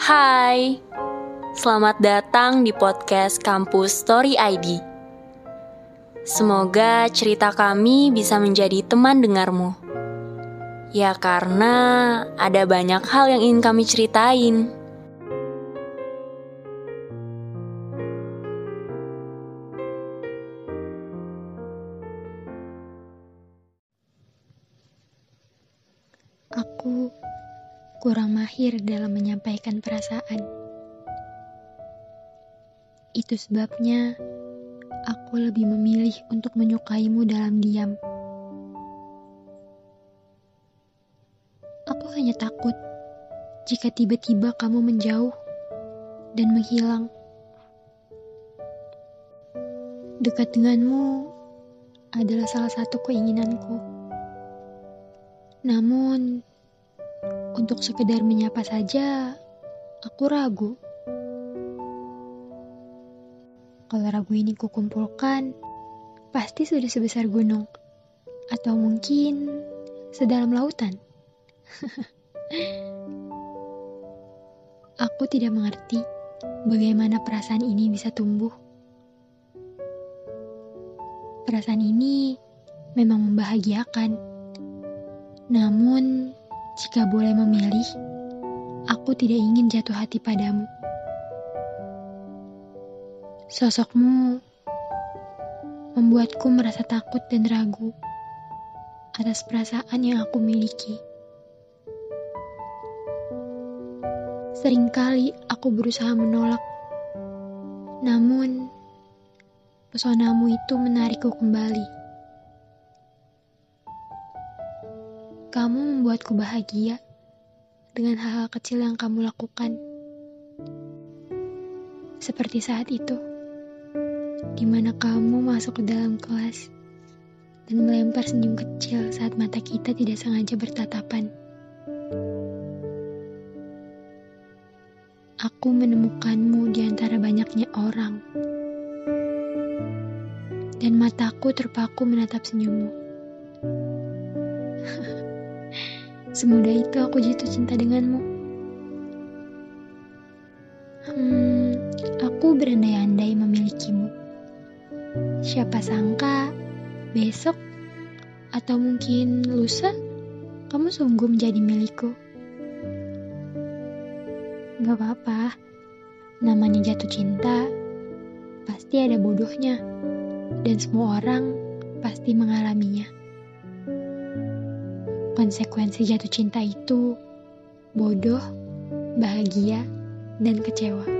Hai, selamat datang di podcast Kampus Story ID. Semoga cerita kami bisa menjadi teman dengarmu. Ya karena ada banyak hal yang ingin kami ceritain. Aku kurang mahir dalam menyampaikan perasaan. Itu sebabnya aku lebih memilih untuk menyukaimu dalam diam. Aku hanya takut jika tiba-tiba kamu menjauh dan menghilang. Dekat denganmu adalah salah satu keinginanku. Namun, untuk sekedar menyapa saja, aku ragu. Kalau ragu ini kukumpulkan, pasti sudah sebesar gunung. Atau mungkin sedalam lautan. aku tidak mengerti bagaimana perasaan ini bisa tumbuh. Perasaan ini memang membahagiakan. Namun, jika boleh memilih, aku tidak ingin jatuh hati padamu. Sosokmu membuatku merasa takut dan ragu atas perasaan yang aku miliki. Seringkali aku berusaha menolak, namun pesonamu itu menarikku kembali. Kamu membuatku bahagia dengan hal-hal kecil yang kamu lakukan. Seperti saat itu, di mana kamu masuk ke dalam kelas dan melempar senyum kecil saat mata kita tidak sengaja bertatapan. Aku menemukanmu di antara banyaknya orang, dan mataku terpaku menatap senyummu. Semudah itu aku jatuh cinta denganmu. Hmm, aku berandai-andai memilikimu. Siapa sangka besok atau mungkin lusa kamu sungguh menjadi milikku. Gak apa-apa, namanya jatuh cinta pasti ada bodohnya dan semua orang pasti mengalaminya konsekuensi jatuh cinta itu bodoh, bahagia, dan kecewa.